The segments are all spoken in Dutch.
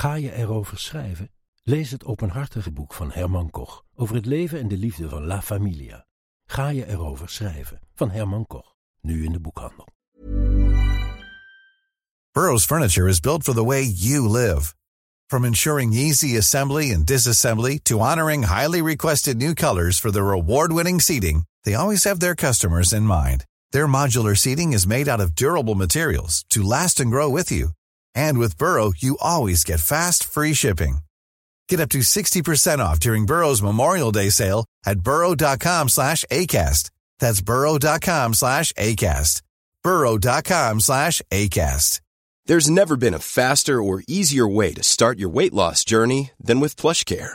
Ga je erover schrijven? Lees het openhartige boek van Herman Koch over het leven en de liefde van La Familia. Ga je erover schrijven van Herman Koch, nu in de boekhandel. Burroughs Furniture is built for the way you live. From ensuring easy assembly and disassembly to honoring highly requested new colors for their award-winning seating, they always have their customers in mind. Their modular seating is made out of durable materials to last and grow with you. And with Burrow, you always get fast, free shipping. Get up to 60% off during Burrow's Memorial Day sale at burrow.com slash ACAST. That's burrow.com slash ACAST. burrow.com slash ACAST. There's never been a faster or easier way to start your weight loss journey than with PlushCare.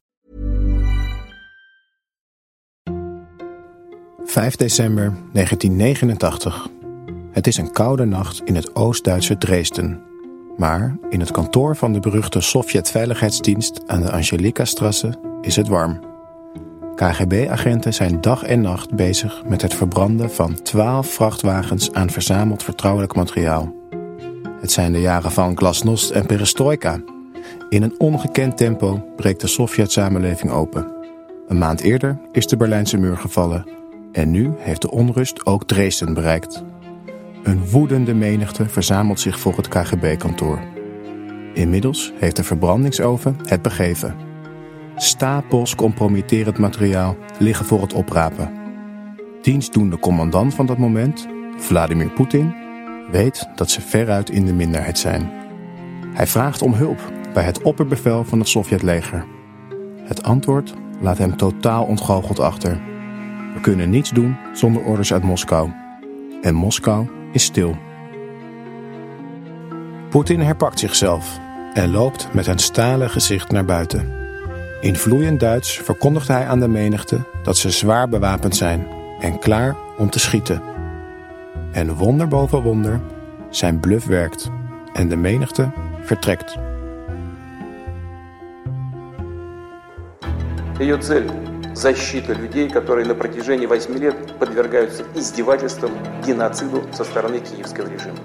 5 december 1989. Het is een koude nacht in het Oost-Duitse Dresden. Maar in het kantoor van de beruchte Sovjet-veiligheidsdienst aan de Angelika-strasse is het warm. KGB-agenten zijn dag en nacht bezig met het verbranden van 12 vrachtwagens aan verzameld vertrouwelijk materiaal. Het zijn de jaren van glasnost en perestroika. In een ongekend tempo breekt de Sovjet-samenleving open. Een maand eerder is de Berlijnse muur gevallen en nu heeft de onrust ook Dresden bereikt. Een woedende menigte verzamelt zich voor het KGB-kantoor. Inmiddels heeft de verbrandingsoven het begeven. Stapels compromitterend materiaal liggen voor het oprapen. Dienstdoende commandant van dat moment, Vladimir Poetin, weet dat ze veruit in de minderheid zijn. Hij vraagt om hulp bij het opperbevel van het Sovjetleger. Het antwoord laat hem totaal ontgoocheld achter. We kunnen niets doen zonder orders uit Moskou. En Moskou is stil. Poetin herpakt zichzelf en loopt met een stalen gezicht naar buiten. In vloeiend Duits verkondigt hij aan de menigte dat ze zwaar bewapend zijn en klaar om te schieten. En wonder boven wonder, zijn bluff werkt en de menigte vertrekt. Ее цель – защита людей, которые на протяжении 8 лет подвергаются издевательствам, геноциду со стороны киевского режима.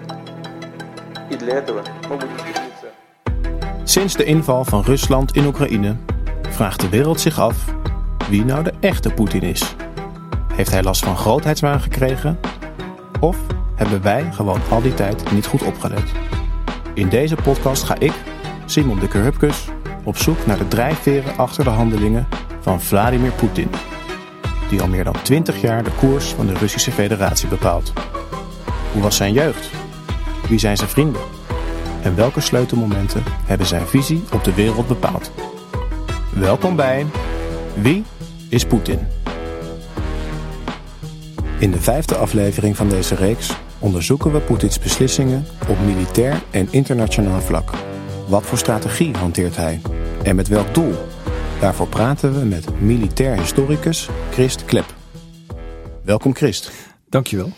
И для этого могут измениться... Sinds de inval van Rusland in Oekraïne vraagt de wereld zich af wie nou de echte Poetin is. Heeft hij last van grootheidswaan gekregen? Of hebben wij gewoon al die tijd niet goed opgelet? In deze podcast ga ik, Simon de Hupkes, op zoek naar de drijfveren achter de handelingen van Vladimir Poetin. Die al meer dan 20 jaar de koers van de Russische Federatie bepaalt. Hoe was zijn jeugd? Wie zijn zijn vrienden? En welke sleutelmomenten hebben zijn visie op de wereld bepaald? Welkom bij Wie is Poetin? In de vijfde aflevering van deze reeks onderzoeken we Poetins beslissingen op militair en internationaal vlak. Wat voor strategie hanteert hij? En met welk doel? Daarvoor praten we met militair historicus Christ Klep. Welkom Christ. Dankjewel.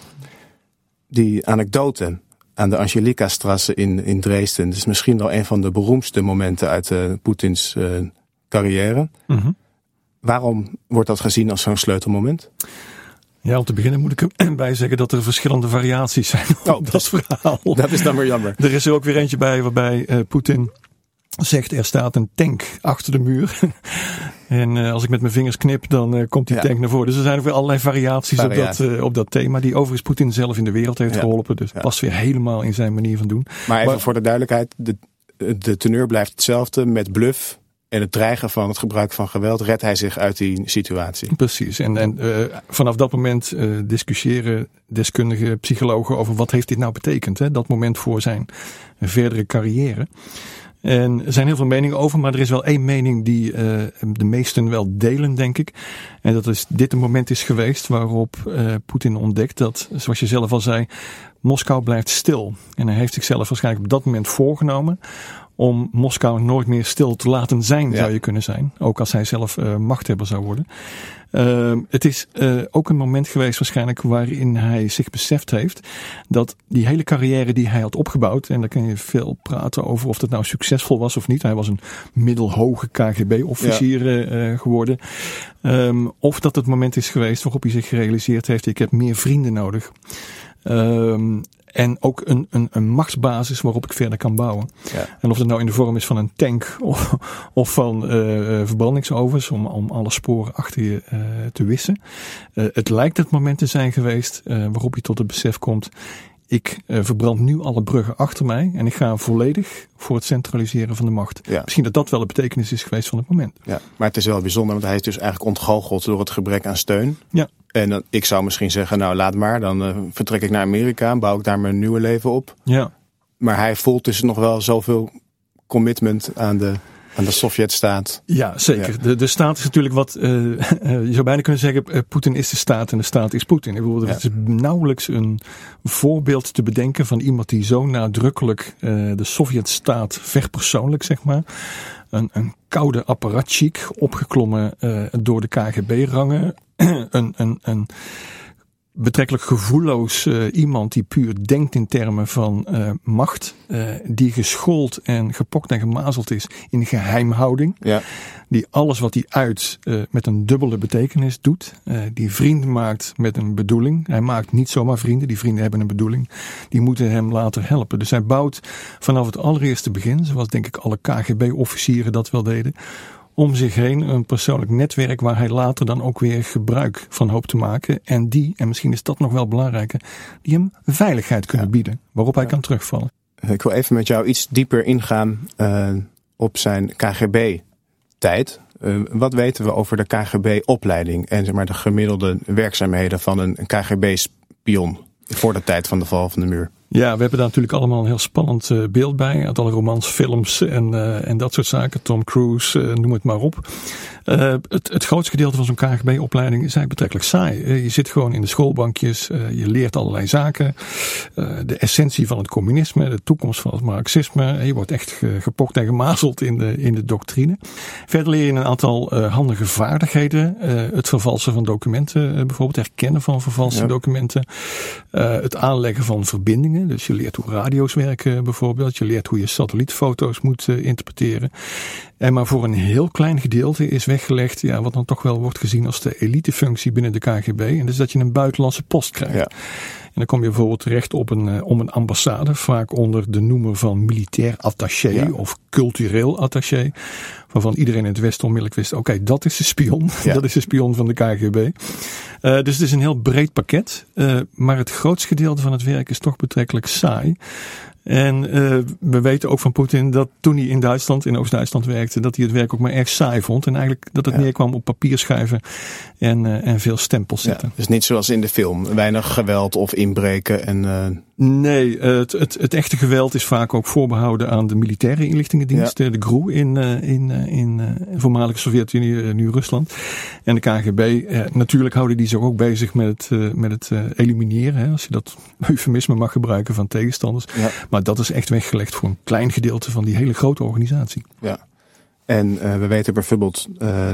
Die anekdote aan de Angelika-strasse in, in Dresden is misschien wel een van de beroemdste momenten uit uh, Poetins uh, carrière. Mhm. Waarom wordt dat gezien als zo'n sleutelmoment? Ja, om te beginnen moet ik erbij zeggen dat er verschillende variaties zijn op Oh, dat verhaal. Dat is dan weer jammer. Er is er ook weer eentje bij waarbij eh, Poetin zegt er staat een tank achter de muur. en eh, als ik met mijn vingers knip, dan eh, komt die Ja. tank naar voren. Dus er zijn ook weer allerlei variaties op dat, eh, op dat thema. Die overigens Poetin zelf in de wereld heeft Ja. geholpen. Dus Ja. past weer helemaal in zijn manier van doen. Maar even Maar- voor de duidelijkheid, de, de teneur blijft hetzelfde. Met bluff en het dreigen van het gebruik van geweld redt hij zich uit die situatie. Precies. En, en vanaf dat moment discussiëren deskundigen, psychologen over wat heeft dit nou betekend. Hè? Dat moment voor zijn verdere carrière. En er zijn heel veel meningen over, maar er is wel één mening die eh, de meesten wel delen, denk ik. En dat is dit een moment is geweest waarop eh, Poetin ontdekt dat, zoals je zelf al zei, Moskou blijft stil. En hij heeft zichzelf waarschijnlijk op dat moment voorgenomen om Moskou nooit meer stil te laten zijn, zou je kunnen zijn. Ook als hij zelf uh, machthebber zou worden. Uh, het is uh, ook een moment geweest waarschijnlijk waarin hij zich beseft heeft dat die hele carrière die hij had opgebouwd, en daar kun je veel praten over of dat nou succesvol was of niet. Hij was een middelhoge KGB-officier ja. uh, geworden. Um, of dat het moment is geweest waarop hij zich gerealiseerd heeft, ik heb meer vrienden nodig. Um, en ook een, een, een machtsbasis waarop ik verder kan bouwen. Ja. En of het nou in de vorm is van een tank of, of van uh, verbrandingsovens om, om alle sporen achter je uh, te wissen. Uh, het lijkt het moment te zijn geweest waarop je tot het besef komt. Ik verbrand nu alle bruggen achter mij en ik ga volledig voor het centraliseren van de macht. Ja. Misschien dat dat wel de betekenis is geweest van het moment. Ja, maar het is wel bijzonder, want hij is dus eigenlijk ontgoocheld door het gebrek aan steun. Ja. En dan, ik zou misschien zeggen, nou laat maar, dan uh, vertrek ik naar Amerika en bouw ik daar mijn nieuwe leven op. Ja. Maar hij voelt dus nog wel zoveel commitment aan de, aan de Sovjet-staat. Ja, zeker. Ja. De, de staat is natuurlijk wat, uh, je zou bijna kunnen zeggen, uh, Poetin is de staat en de staat is Poetin. Ik bedoel, ja. Het is nauwelijks een voorbeeld te bedenken van iemand die zo nadrukkelijk de Sovjet-staat verpersoonlijk, zeg maar. Een, een koude apparatchik, opgeklommen door de KGB-rangen een, een, een betrekkelijk gevoelloos uh, iemand die puur denkt in termen van uh, macht, uh, die geschoold en gepokt en gemazeld is in geheimhouding, ja. die alles wat hij uit met een dubbele betekenis doet, die vrienden maakt met een bedoeling. Hij maakt niet zomaar vrienden, die vrienden hebben een bedoeling, die moeten hem later helpen. Dus hij bouwt vanaf het allereerste begin, zoals denk ik alle KGB-officieren dat wel deden, om zich heen een persoonlijk netwerk waar hij later dan ook weer gebruik van hoopt te maken. En die, en misschien is dat nog wel belangrijker, die hem veiligheid kunnen ja. bieden waarop hij ja. kan terugvallen. Ik wil even met jou iets dieper ingaan uh, op zijn KGB-tijd. Uh, wat weten we over de KGB-opleiding en zeg maar, de gemiddelde werkzaamheden van een KGB-spion voor de tijd van de val van de muur? Ja, we hebben daar natuurlijk allemaal een heel spannend uh, beeld bij. Uit alle romans, films en, uh, en dat soort zaken. Tom Cruise, uh, noem het maar op. het, het grootste gedeelte van zo'n KGB-opleiding is eigenlijk betrekkelijk saai. je zit gewoon in de schoolbankjes, je leert allerlei zaken. de essentie van het communisme, de toekomst van het marxisme. je wordt echt gepokt en gemazeld in de, in de doctrine. Verder leer je een aantal handige vaardigheden. het vervalsen van documenten bijvoorbeeld, herkennen van vervalste ja. documenten. het aanleggen van verbindingen. Dus je leert hoe radio's werken bijvoorbeeld. Je leert hoe je satellietfoto's moet uh, interpreteren. En maar voor een heel klein gedeelte is weggelegd, ja, wat dan toch wel wordt gezien als de elitefunctie binnen de KGB. En dus dat je een buitenlandse post krijgt. Ja. En dan kom je bijvoorbeeld terecht op een, uh, om een ambassade, vaak onder de noemer van militair attaché ja. of cultureel attaché. Waarvan iedereen in het Westen onmiddellijk wist, oké, okay, dat is de spion. Ja. dat is de spion van de KGB. Uh, dus het is een heel breed pakket. Uh, maar het grootste gedeelte van het werk is toch betrekkelijk saai. En uh, we weten ook van Poetin dat toen hij in Duitsland, in Oost-Duitsland werkte, dat hij het werk ook maar erg saai vond. En eigenlijk dat het ja. neerkwam op papier schrijven en, uh, en veel stempels zetten. Ja, dus niet zoals in de film, weinig geweld of inbreken en... Uh... Nee, het, het, het, echte geweld is vaak ook voorbehouden aan de militaire inlichtingendiensten, ja. de GRU in, in, in voormalige Sovjet-Unie, nu Rusland. En de KGB, natuurlijk houden die zich ook bezig met het, met het elimineren, hè, als je dat eufemisme mag gebruiken, van tegenstanders. Ja. Maar dat is echt weggelegd voor een klein gedeelte van die hele grote organisatie. Ja. En uh, we weten bijvoorbeeld uh,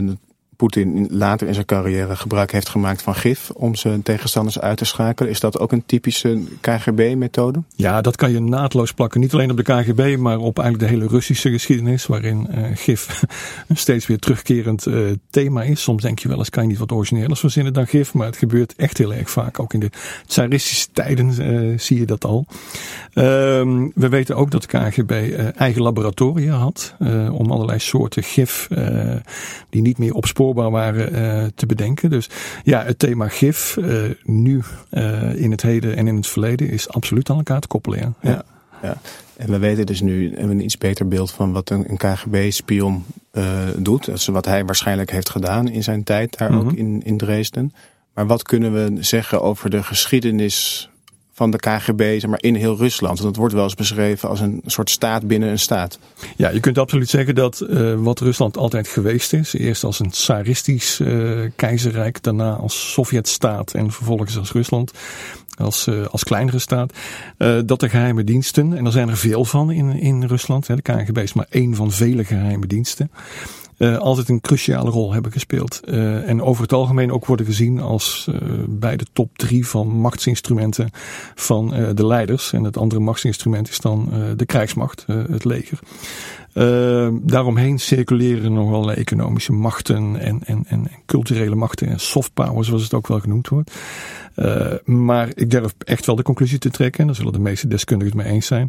Poetin later in zijn carrière gebruik heeft gemaakt van gif om zijn tegenstanders uit te schakelen. Is dat ook een typische KGB-methode? Ja, dat kan je naadloos plakken. Niet alleen op de KGB, maar op eigenlijk de hele Russische geschiedenis, waarin uh, gif een steeds weer terugkerend uh, thema is. Soms denk je wel eens, kan je niet wat origineels verzinnen dan gif, maar het gebeurt echt heel erg vaak. Ook in de tsaristische tijden uh, zie je dat al. Um, we weten ook dat de KGB eigen laboratoria had om allerlei soorten gif die niet meer opspoorbaar waren uh, te bedenken. Dus ja, het thema gif uh, nu uh, in het heden en in het verleden is absoluut aan elkaar te koppelen. Ja. ja. ja. En we weten dus nu een iets beter beeld van wat een, een KGB-spion doet. Dat is wat hij waarschijnlijk heeft gedaan in zijn tijd daar mm -hmm. ook in, in Dresden. Maar wat kunnen we zeggen over de geschiedenis van de KGB zeg maar, in heel Rusland. Want het wordt wel eens beschreven als een soort staat binnen een staat. Ja, je kunt absoluut zeggen dat uh, wat Rusland altijd geweest is. Eerst als een tsaristisch uh, keizerrijk, daarna als Sovjetstaat en vervolgens als Rusland. als, uh, als kleinere staat, dat de geheime diensten, en er zijn er veel van in, in Rusland, hè, de KGB is maar één van vele geheime diensten, uh, altijd een cruciale rol hebben gespeeld. Uh, en over het algemeen ook worden gezien als uh, bij de top drie van machtsinstrumenten van de leiders. En het andere machtsinstrument is dan de krijgsmacht, het leger. Uh, daaromheen circuleren nog wel economische machten en, en, en, culturele machten en soft power, zoals het ook wel genoemd wordt. Uh, maar ik durf echt wel de conclusie te trekken, en daar zullen de meeste deskundigen het mee eens zijn,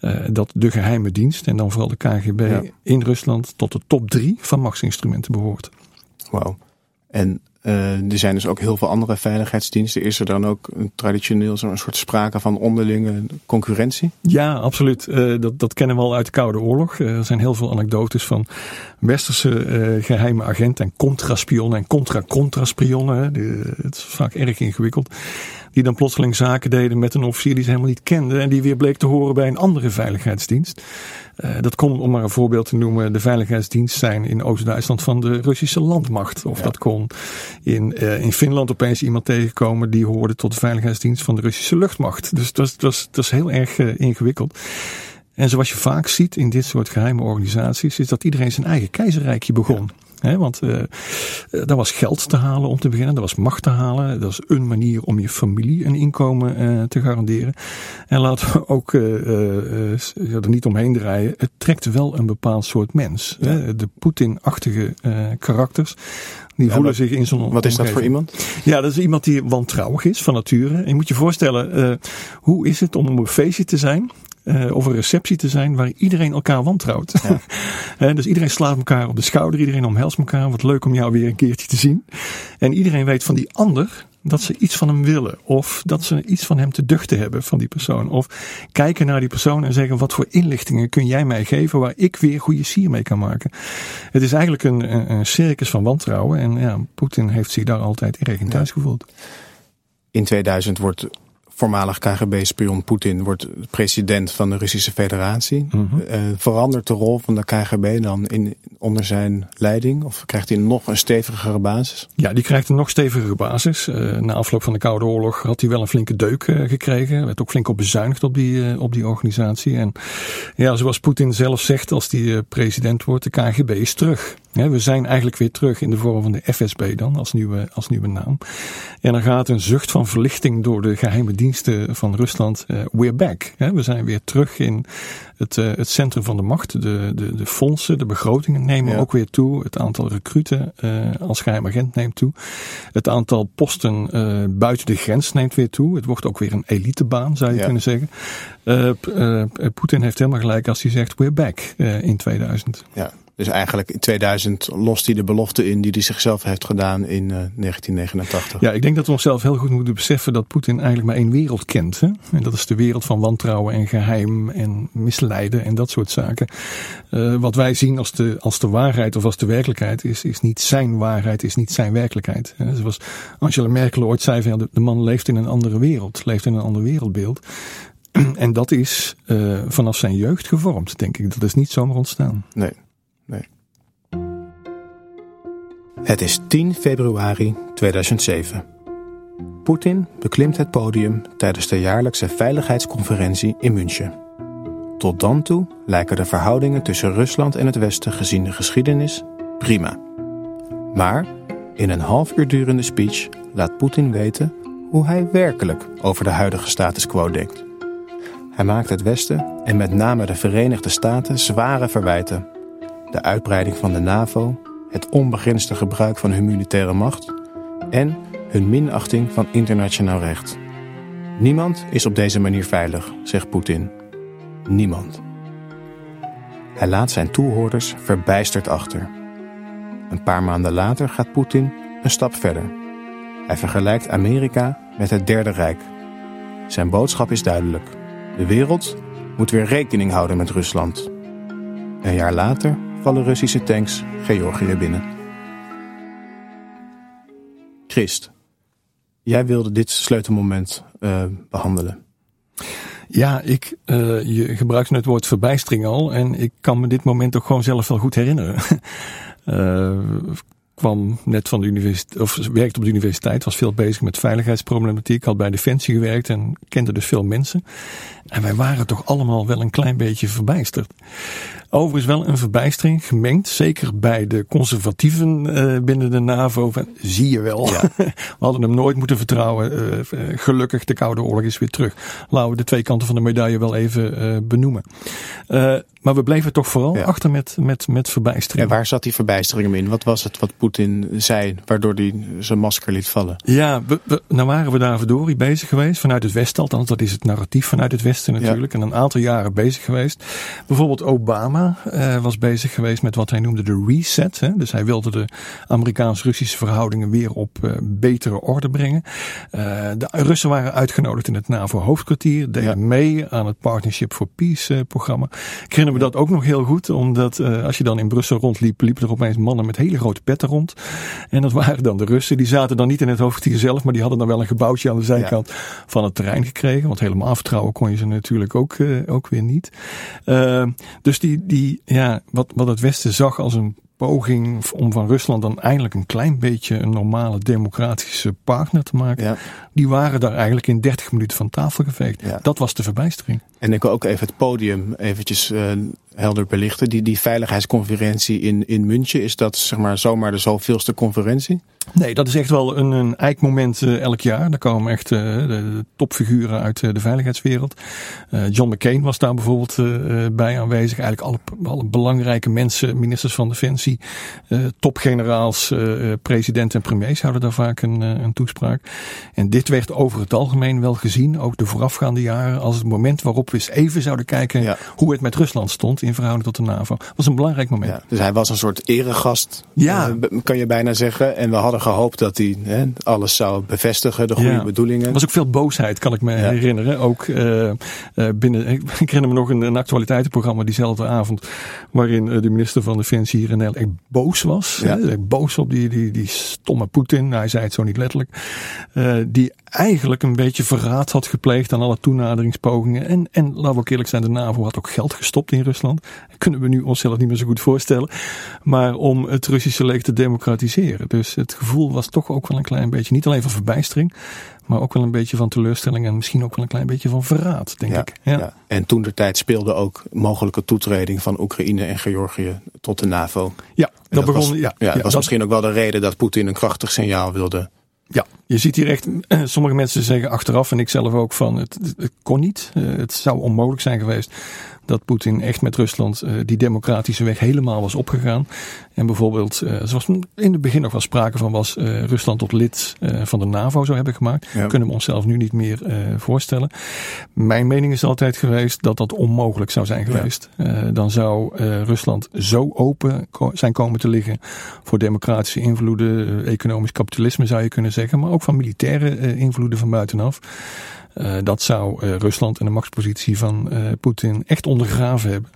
uh, dat de geheime dienst en dan vooral de KGB ja. in Rusland tot de top drie van machtsinstrumenten behoort. Wauw. En uh, er zijn dus ook heel veel andere veiligheidsdiensten. Is er dan ook een traditioneel zo'n soort sprake van onderlinge concurrentie? Ja, absoluut. Uh, dat, dat kennen we al uit de Koude Oorlog. Uh, er zijn heel veel anekdotes van westerse geheime agenten en contraspionnen en contra-contraspionnen. Het is vaak erg ingewikkeld. Die dan plotseling zaken deden met een officier die ze helemaal niet kenden. En die weer bleek te horen bij een andere veiligheidsdienst. Dat kon, om maar een voorbeeld te noemen, de veiligheidsdienst zijn in Oost-Duitsland van de Russische landmacht. Of ja. dat kon in, uh, in Finland opeens iemand tegenkomen die hoorde tot de veiligheidsdienst van de Russische luchtmacht. Dus dat, dat, dat is heel erg uh, ingewikkeld. En zoals je vaak ziet in dit soort geheime organisaties, is dat iedereen zijn eigen keizerrijkje begon. He, want uh, daar was geld te halen om te beginnen, er was macht te halen. Dat is een manier om je familie een inkomen uh, te garanderen. En laten we ook uh, er niet omheen draaien. Het trekt wel een bepaald soort mens. Ja. Hè? De Poetin-achtige karakters. Die ja, voelen wat, zich in zo'n Wat is dat voor iemand? Ja, dat is iemand die wantrouwig is van nature. En je moet je voorstellen, hoe is het om op een feestje te zijn? Uh, of een receptie te zijn waar iedereen elkaar wantrouwt. Ja. dus iedereen slaat elkaar op de schouder, iedereen omhelst elkaar. Wat leuk om jou weer een keertje te zien. En iedereen weet van die ander dat ze iets van hem willen. Of dat ze iets van hem te duchten hebben van die persoon. Of kijken naar die persoon en zeggen wat voor inlichtingen kun jij mij geven waar ik weer goede sier mee kan maken. Het is eigenlijk een, een, circus van wantrouwen. En ja, Poetin heeft zich daar altijd erg in thuis ja. gevoeld. In 2000 wordt voormalig KGB-spion Poetin wordt president van de Russische Federatie. Mm -hmm. uh, verandert de rol van de KGB dan in, onder zijn leiding? Of krijgt hij nog een stevigere basis? Ja, die krijgt een nog stevigere basis. Uh, na afloop van de Koude Oorlog had hij wel een flinke deuk uh, gekregen. Werd ook flink op bezuinigd op die, op die organisatie. En ja, zoals Poetin zelf zegt als hij president wordt, de KGB is terug. We zijn eigenlijk weer terug in de vorm van de FSB dan, als nieuwe, als nieuwe naam. En er gaat een zucht van verlichting door de geheime diensten van Rusland. Uh, we're back. we zijn weer terug in het, uh, het centrum van de macht. De, de, de fondsen, de begrotingen nemen ja. ook weer toe. Het aantal recruten uh, als geheim agent neemt toe. Het aantal posten buiten de grens neemt weer toe. Het wordt ook weer een elitebaan, zou je ja. kunnen zeggen. Poetin heeft helemaal gelijk als hij zegt we're back in 2000. Ja. Dus eigenlijk in 2000 lost hij de belofte in die hij zichzelf heeft gedaan in uh, 1989. Ja, ik denk dat we onszelf heel goed moeten beseffen dat Poetin eigenlijk maar één wereld kent. Hè? En dat is de wereld van wantrouwen en geheim en misleiden en dat soort zaken. Uh, wat wij zien als de, als de waarheid of als de werkelijkheid is, is niet zijn waarheid, is niet zijn werkelijkheid. Uh, zoals Angela Merkel ooit zei, van, ja, de man leeft in een andere wereld, leeft in een ander wereldbeeld. En dat is uh, vanaf zijn jeugd gevormd, denk ik. Dat is niet zomaar ontstaan. Nee. Het is 10 februari 2007. Poetin beklimt het podium tijdens de jaarlijkse veiligheidsconferentie in München. Tot dan toe lijken de verhoudingen tussen Rusland en het Westen gezien de geschiedenis prima. Maar in een half uur durende speech laat Poetin weten hoe hij werkelijk over de huidige status quo denkt. Hij maakt het Westen en met name de Verenigde Staten zware verwijten de uitbreiding van de NAVO, het onbegrensde gebruik van hun militaire macht en hun minachting van internationaal recht. Niemand is op deze manier veilig, zegt Poetin. Niemand. Hij laat zijn toehoorders verbijsterd achter. Een paar maanden later gaat Poetin een stap verder. Hij vergelijkt Amerika met het Derde Rijk. Zijn boodschap is duidelijk. De wereld moet weer rekening houden met Rusland. Een jaar later vallen Russische tanks Georgië binnen. Christ, jij wilde dit sleutelmoment uh, behandelen. Ja, ik, uh, je gebruikt het woord verbijstering al en ik kan me dit moment ook gewoon zelf wel goed herinneren. uh, kwam net van de universiteit, of werkte op de universiteit, was veel bezig met veiligheidsproblematiek, had bij Defensie gewerkt en kende dus veel mensen. En wij waren toch allemaal wel een klein beetje verbijsterd. Overigens wel een verbijstering gemengd, zeker bij de conservatieven uh, binnen de NAVO. Van, zie je wel, ja. we hadden hem nooit moeten vertrouwen. Uh, gelukkig, de Koude Oorlog is weer terug. Laten we de twee kanten van de medaille wel even benoemen. maar we bleven toch vooral ja. achter met, met, met verbijstering. En waar zat die verbijstering in? Wat was het wat Poetin zei, waardoor hij zijn masker liet vallen? Ja, we, we, nou waren we daar verdorie bezig geweest, vanuit het Westen. Althans, dat is het narratief vanuit het Westen natuurlijk. En een aantal jaren bezig geweest. Bijvoorbeeld Obama uh, was bezig geweest met wat hij noemde de reset. Hè? Dus hij wilde de Amerikaans-Russische verhoudingen weer op uh, betere orde brengen. Uh, de Russen waren uitgenodigd in het NAVO-hoofdkwartier. Deden ja. mee aan het Partnership for Peace-programma. Ik herinner me dat ook nog heel goed. Omdat als je dan in Brussel rondliep, liepen er opeens mannen met hele grote petten rond. En dat waren dan de Russen. Die zaten dan niet in het hoofdkwartier zelf, maar die hadden dan wel een gebouwtje aan de zijkant ja. van het terrein gekregen. Want helemaal vertrouwen kon je ze natuurlijk ook, ook weer niet. dus die, die, ja, wat, wat het Westen zag als een poging om van Rusland dan eindelijk een klein beetje een normale democratische partner te maken. Ja. Die waren daar eigenlijk in 30 minuten van tafel geveegd. Ja. Dat was de verbijstering. En ik wil ook even het podium eventjes uh, helder belichten. Die, die veiligheidsconferentie in, in München, is dat zeg maar zomaar de zoveelste conferentie? Nee, dat is echt wel een, een eikmoment uh, elk jaar. Daar komen echt uh, de, de, topfiguren uit uh, de veiligheidswereld. John McCain was daar bijvoorbeeld bij aanwezig. Eigenlijk alle, alle belangrijke mensen, ministers van Defensie, topgeneraals, president en premiers houden daar vaak een, een toespraak. En dit werd over het algemeen wel gezien, ook de voorafgaande jaren, als het moment waarop we eens even zouden kijken ja. hoe het met Rusland stond in verhouding tot de NAVO. Dat was een belangrijk moment. Ja, dus hij was een soort eregast, ja. kan je bijna zeggen. En we hadden gehoopt dat hij hè, alles zou bevestigen, de goede ja. bedoelingen. Er was ook veel boosheid, kan ik me ja. herinneren. Ook uh, uh, binnen, ik herinner me nog een, een actualiteitenprogramma diezelfde avond, waarin uh, de minister van Defensie hier in Nederland echt boos was. Ja. Hè, boos op die, die, die stomme Poetin, hij zei het zo niet letterlijk. die eigenlijk een beetje verraad had gepleegd aan alle toenaderingspogingen. En, en laten we ook eerlijk zijn, de NAVO had ook geld gestopt in Rusland. Dat kunnen we nu onszelf niet meer zo goed voorstellen. Maar om het Russische leger te democratiseren. Dus het gevoel was toch ook wel een klein beetje, niet alleen van verbijstering, maar ook wel een beetje van teleurstelling en misschien ook wel een klein beetje van verraad, denk ja, ik. Ja. ja. En toen de tijd speelde ook mogelijke toetreding van Oekraïne en Georgië tot de NAVO. Ja, dat, dat, begon. Was, ja, ja, dat was misschien ook wel de reden dat Poetin een krachtig signaal wilde ja, je ziet hier echt, sommige mensen zeggen achteraf en ik zelf ook van het, het kon niet. Het zou onmogelijk zijn geweest dat Poetin echt met Rusland uh, die democratische weg helemaal was opgegaan. En bijvoorbeeld, zoals in het begin nog wel sprake van was, Rusland tot lid van de NAVO zou hebben gemaakt. Ja. Kunnen we onszelf nu niet meer voorstellen. Mijn mening is altijd geweest dat dat onmogelijk zou zijn geweest. Ja. dan zou Rusland zo open zijn komen te liggen voor democratische invloeden, economisch kapitalisme zou je kunnen zeggen, maar ook van militaire invloeden van buitenaf. Uh, dat zou uh, Rusland en de machtspositie van uh, Poetin echt ondergraven hebben.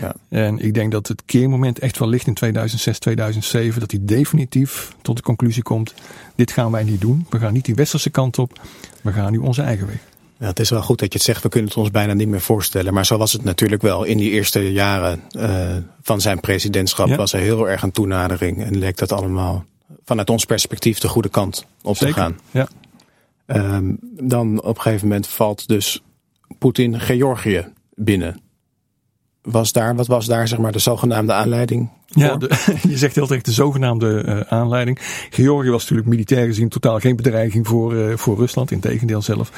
Ja. En ik denk dat het keermoment echt wel ligt in 2006, 2007. Dat hij definitief tot de conclusie komt: dit gaan wij niet doen. We gaan niet die westerse kant op. We gaan nu onze eigen weg. Ja, het is wel goed dat je het zegt, we kunnen het ons bijna niet meer voorstellen. Maar zo was het natuurlijk wel. In die eerste jaren van zijn presidentschap ja. was er heel erg een toenadering. En leek dat allemaal vanuit ons perspectief de goede kant op Zeker. te gaan. Ja. Um, dan op een gegeven moment valt dus Poetin Georgië binnen. Was daar, wat was daar zeg maar de zogenaamde aanleiding? Ja, de, je zegt heel terecht de zogenaamde uh, aanleiding. Georgië was natuurlijk militair gezien totaal geen bedreiging voor, uh, voor Rusland, in tegendeel zelf.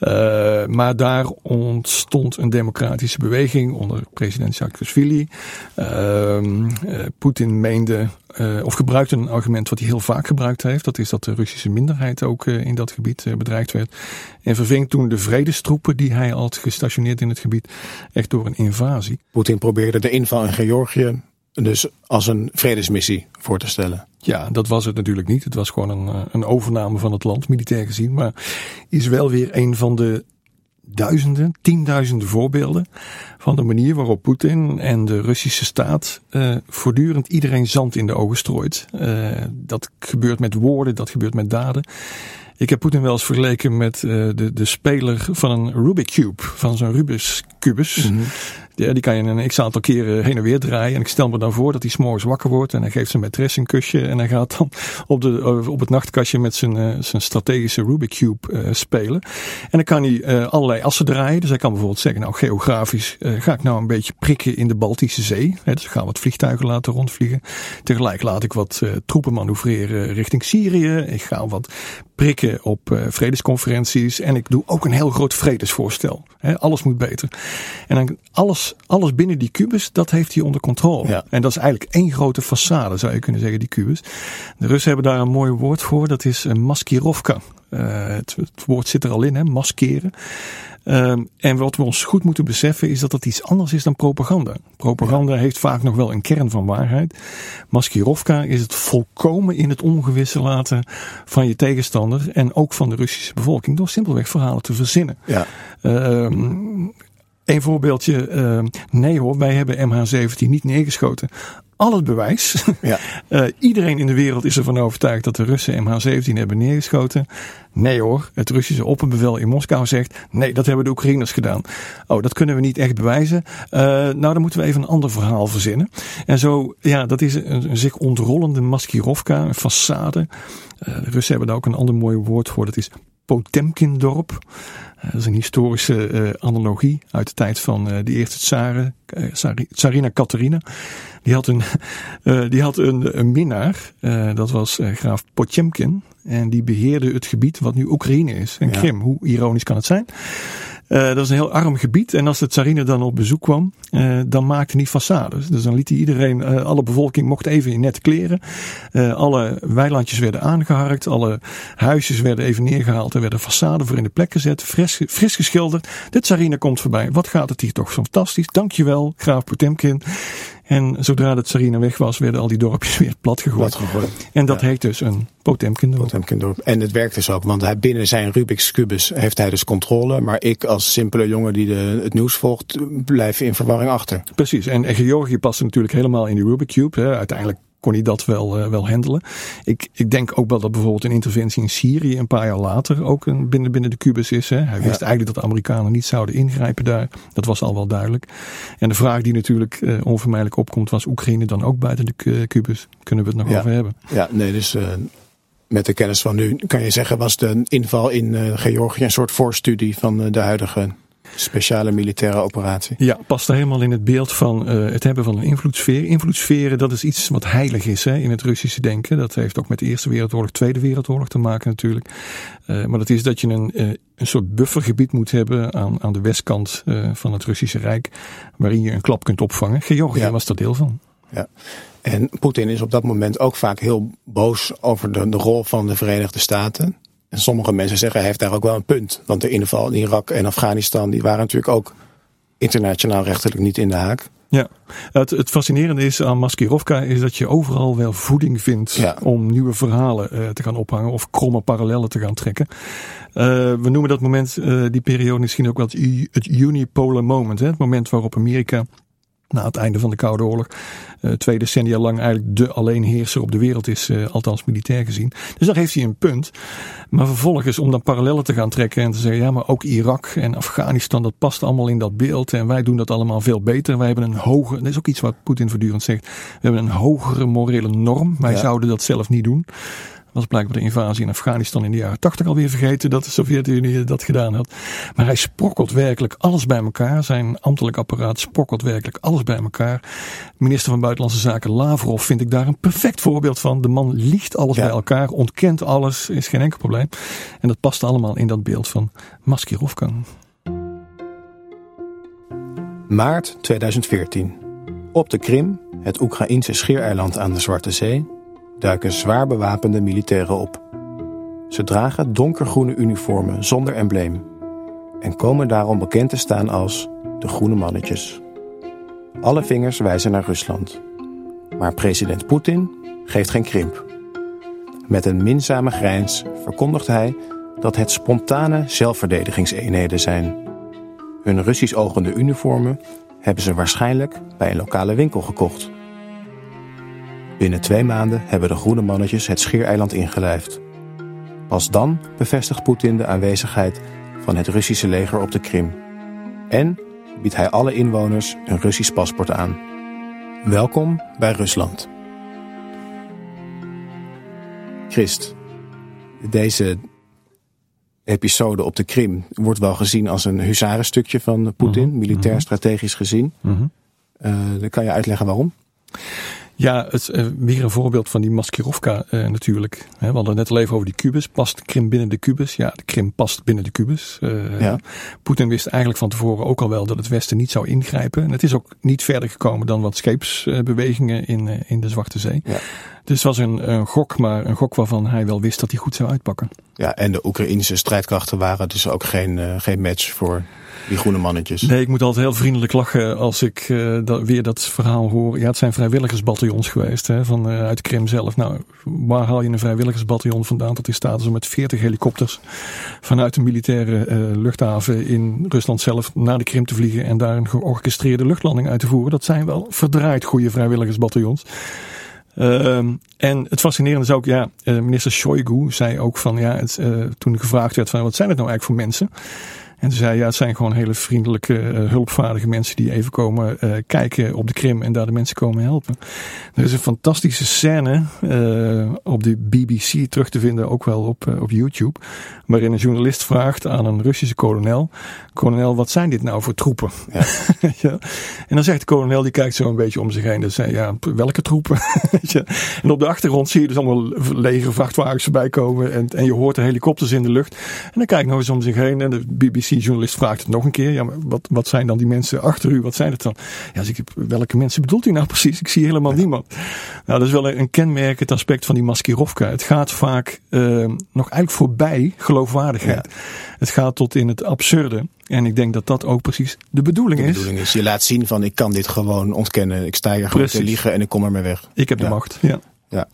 Uh, maar daar ontstond een democratische beweging onder president Saakashvili. Poetin meende uh, of gebruikte een argument wat hij heel vaak gebruikt heeft. Dat is dat de Russische minderheid ook uh, in dat gebied uh, bedreigd werd. En verving toen de vredestroepen die hij had gestationeerd in het gebied echt door een invasie. Poetin probeerde de inval in Georgië dus als een vredesmissie voor te stellen. Ja, dat was het natuurlijk niet. Het was gewoon een, een overname van het land, militair gezien. Maar is wel weer een van de duizenden, tienduizenden voorbeelden van de manier waarop Poetin en de Russische staat uh, voortdurend iedereen zand in de ogen strooit. Uh, dat gebeurt met woorden, dat gebeurt met daden. Ik heb Poetin wel eens vergeleken met uh, de, de speler van een Rubik Cube, van zo'n Rubik's kubus. Mm -hmm. Die, die kan je een x aantal keren heen en weer draaien. En ik stel me dan voor dat hij s'morgens wakker wordt en hij geeft zijn maîtresse een kusje. En hij gaat dan op, de, op het nachtkastje met zijn, uh, zijn strategische Rubik Cube uh, spelen. En dan kan hij allerlei assen draaien. Dus hij kan bijvoorbeeld zeggen, nou geografisch ga ik nou een beetje prikken in de Baltische Zee. Hè, dus ik ga wat vliegtuigen laten rondvliegen. Tegelijk laat ik wat troepen manoeuvreren richting Syrië. Ik ga wat prikken op uh, vredesconferenties. En ik doe ook een heel groot vredesvoorstel. He, alles moet beter. En dan alles, alles binnen die kubus, dat heeft hij onder controle. Ja. En dat is eigenlijk één grote façade, zou je kunnen zeggen, die kubus. De Russen hebben daar een mooi woord voor. Dat is een maskirovka. Uh, het, het, woord zit er al in, hè, maskeren. Um, en wat we ons goed moeten beseffen is dat dat iets anders is dan propaganda. Propaganda ja. heeft vaak nog wel een kern van waarheid. Maskirovka is het volkomen in het ongewisse laten van je tegenstander en ook van de Russische bevolking door simpelweg verhalen te verzinnen. Ja. Um, een voorbeeldje. Uh, nee hoor, wij hebben MH17 niet neergeschoten. Al het bewijs. Ja. uh, iedereen in de wereld is ervan overtuigd dat de Russen MH17 hebben neergeschoten. Nee hoor, het Russische opperbevel in Moskou zegt. Nee, dat hebben de Oekraïners gedaan. Oh, dat kunnen we niet echt bewijzen. Uh, nou, dan moeten we even een ander verhaal verzinnen. En zo, ja, dat is een, een zich ontrollende maskirovka, een façade. Uh, de Russen hebben daar ook een ander mooi woord voor. Dat is Potemkindorp. Dat is een historische uh, analogie uit de tijd van uh, de eerste tsaren, tsarina Catharina. Die had een, die had een, een minnaar, dat was graaf Potemkin. En die beheerde het gebied wat nu Oekraïne is. En Krim, ja. hoe ironisch kan het zijn? Uh, dat is een heel arm gebied. En als de tsarine dan op bezoek kwam, uh, dan maakte hij façades. Dus dan liet hij iedereen, uh, alle bevolking mocht even in nette kleren. alle weilandjes werden aangeharkt. Alle huisjes werden even neergehaald. Er werden façade voor in de plek gezet. Fris, fris geschilderd. De tsarine komt voorbij. Wat gaat het hier toch fantastisch. Dankjewel, graaf Potemkin. En zodra de tsarine weg was, werden al die dorpjes weer plat gegooid. gegooid. En dat ja. heet dus een Potemkindorp. Potemkindorp. En het werkt dus ook, want hij, binnen zijn Rubik's Cubus heeft hij dus controle. Maar ik als simpele jongen die de, het nieuws volgt, blijf in verwarring achter. Precies. En, en Georgië past natuurlijk helemaal in die Rubik Cube. Hè. Uiteindelijk kon hij dat wel, uh, wel handelen. Ik, ik denk ook wel dat bijvoorbeeld een interventie in Syrië een paar jaar later ook een, binnen, binnen de kubus is. Hè. Hij wist ja. eigenlijk dat de Amerikanen niet zouden ingrijpen daar. Dat was al wel duidelijk. En de vraag die natuurlijk uh, onvermijdelijk opkomt, was Oekraïne dan ook buiten de kubus? Kunnen we het nog ja. over hebben? Ja, nee, dus uh, met de kennis van nu kan je zeggen was de inval in Georgië een soort voorstudie van de huidige speciale militaire operatie. Ja, past er helemaal in het beeld van uh, het hebben van een invloedssfeer. Invloedssferen, dat is iets wat heilig is hè, in het Russische denken. Dat heeft ook met de Eerste Wereldoorlog, Tweede Wereldoorlog te maken natuurlijk. Uh, maar dat is dat je een, uh, een soort buffergebied moet hebben aan, aan de westkant van het Russische Rijk. Waarin je een klap kunt opvangen. Georgië ja. was daar deel van. Ja. En Poetin is op dat moment ook vaak heel boos over de, de rol van de Verenigde Staten. En sommige mensen zeggen hij heeft daar ook wel een punt. Want de inval in Irak en Afghanistan die waren natuurlijk ook internationaal rechterlijk niet in de haak. Ja, het, het fascinerende is aan Maskirovka is dat je overal wel voeding vindt ja. om nieuwe verhalen uh, te gaan ophangen of kromme parallellen te gaan trekken. Uh, we noemen dat moment, uh, die periode misschien ook wel het, het unipolar moment. Hè? Het moment waarop Amerika na het einde van de Koude Oorlog, uh, twee decennia lang eigenlijk de alleenheerser op de wereld is, uh, althans militair gezien. Dus daar heeft hij een punt. Maar vervolgens om dan parallellen te gaan trekken en te zeggen, ja, maar ook Irak en Afghanistan, dat past allemaal in dat beeld en wij doen dat allemaal veel beter. Wij hebben een hoge, dat is ook iets wat Poetin voortdurend zegt, we hebben een hogere morele norm. Wij ja. zouden dat zelf niet doen was blijkbaar de invasie in Afghanistan in de jaren tachtig alweer vergeten dat de Sovjet-Unie dat gedaan had. Maar hij sprokkelt werkelijk alles bij elkaar. Zijn ambtelijk apparaat sprokkelt werkelijk alles bij elkaar. Minister van Buitenlandse Zaken Lavrov vind ik daar een perfect voorbeeld van. De man liegt alles ja. bij elkaar, ontkent alles, is geen enkel probleem. En dat past allemaal in dat beeld van Maskirovka. Maart 2014. Op de Krim, het Oekraïnse schiereiland aan de Zwarte Zee, duiken zwaar bewapende militairen op. Ze dragen donkergroene uniformen zonder embleem en komen daarom bekend te staan als de Groene Mannetjes. Alle vingers wijzen naar Rusland. Maar president Poetin geeft geen krimp. Met een minzame grijns verkondigt hij dat het spontane zelfverdedigingseenheden zijn. Hun Russisch ogende uniformen hebben ze waarschijnlijk bij een lokale winkel gekocht. Binnen twee maanden hebben de groene mannetjes het schiereiland ingelijfd. Pas dan bevestigt Poetin de aanwezigheid van het Russische leger op de Krim. En biedt hij alle inwoners een Russisch paspoort aan. Welkom bij Rusland. Christ, deze episode op de Krim wordt wel gezien als een huzarenstukje van Poetin, Mhm, militair mhm. strategisch gezien. Mhm. Eh, dan kan je uitleggen waarom? Ja, het, eh, weer een voorbeeld van die Maskirovka eh, natuurlijk. We hadden het net al even over die kubus. Past Krim binnen de kubus? Ja, de Krim past binnen de kubus. Eh, Ja. Poetin wist eigenlijk van tevoren ook al wel dat het Westen niet zou ingrijpen. En het is ook niet verder gekomen dan wat scheepsbewegingen in, eh, in de Zwarte Zee. Ja. Dus het was een, een gok, maar een gok waarvan hij wel wist dat hij goed zou uitpakken. Ja, en de Oekraïnse strijdkrachten waren dus ook geen, eh, geen match voor die groene mannetjes. Nee, ik moet altijd heel vriendelijk lachen als ik eh, dat, weer dat verhaal hoor. Ja, het zijn vrijwilligersbataljons geweest hè, van, eh, uit de Krim zelf. Nou, waar haal je een vrijwilligersbataljon vandaan dat in staat om met 40 helikopters vanuit een militaire eh, luchthaven in Rusland zelf naar de Krim te vliegen en daar een georchestreerde luchtlanding uit te voeren? Dat zijn wel verdraaid goede vrijwilligersbataljons. Ehm, en het fascinerende is ook, ja, minister Shoigu zei ook van, ja, het, toen gevraagd werd van, wat zijn het nou eigenlijk voor mensen? En toen zei ja, het zijn gewoon hele vriendelijke, eh, hulpvaardige mensen die even komen eh, kijken op de Krim en daar de mensen komen helpen. Er is een fantastische scène eh, op de BBC terug te vinden, ook wel op, op YouTube, waarin een journalist vraagt aan een Russische kolonel, kolonel, wat zijn dit nou voor troepen? Ja. ja. En dan zegt de kolonel, die kijkt zo een beetje om zich heen, dan zei ja, welke troepen? En op de achtergrond zie je dus allemaal lege vrachtwagens voorbij komen en, en je hoort de helikopters in de lucht. En dan kijkt nog eens om zich heen en de BBC-journalist vraagt het nog een keer. Ja, maar wat, wat zijn dan die mensen achter u? Wat zijn het dan? Ja, dus ik, welke mensen bedoelt u nou precies? Ik zie helemaal niemand. Nou, dat is wel een, kenmerkend aspect van die Maskirovka. Het gaat vaak eh, nog eigenlijk voorbij geloofwaardigheid. Het gaat tot in het absurde. En ik denk dat dat ook precies de bedoeling De is. bedoeling is, je laat zien van ik kan dit gewoon ontkennen. Ik sta hier gewoon te liegen en ik kom er mee weg. Ik heb Ja. de macht. Ja. Ja.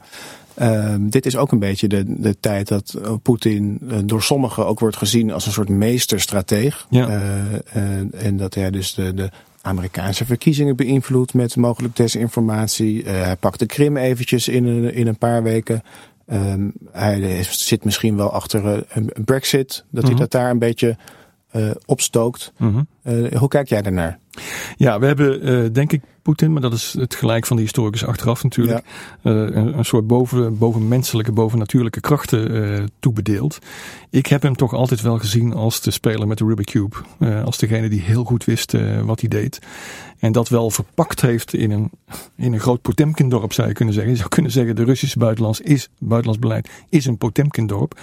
Ehm, dit is ook een beetje de, de tijd dat eh, Poetin eh, door sommigen ook wordt gezien als een soort meesterstrateeg. Ja. Eh, en dat hij dus de, de Amerikaanse verkiezingen beïnvloedt met mogelijk desinformatie. Hij pakt de Krim eventjes in een, in een paar weken. Ehm, hij zit misschien wel achter een een Brexit, dat hij Mhm. dat daar een beetje eh, opstookt. Mhm. Eh, hoe kijk jij daarnaar? Ja, we hebben eh, denk ik Poetin, maar dat is het gelijk van de historicus achteraf natuurlijk, een, een soort boven, bovenmenselijke, bovennatuurlijke krachten toebedeeld. Ik heb hem toch altijd wel gezien als de speler met de Rubik Cube. Als degene die heel goed wist wat hij deed. En dat wel verpakt heeft in een, in een groot Potemkin-dorp zou je kunnen zeggen. Je zou kunnen zeggen de Russische buitenlands, is, buitenlands beleid is een Potemkin-dorp.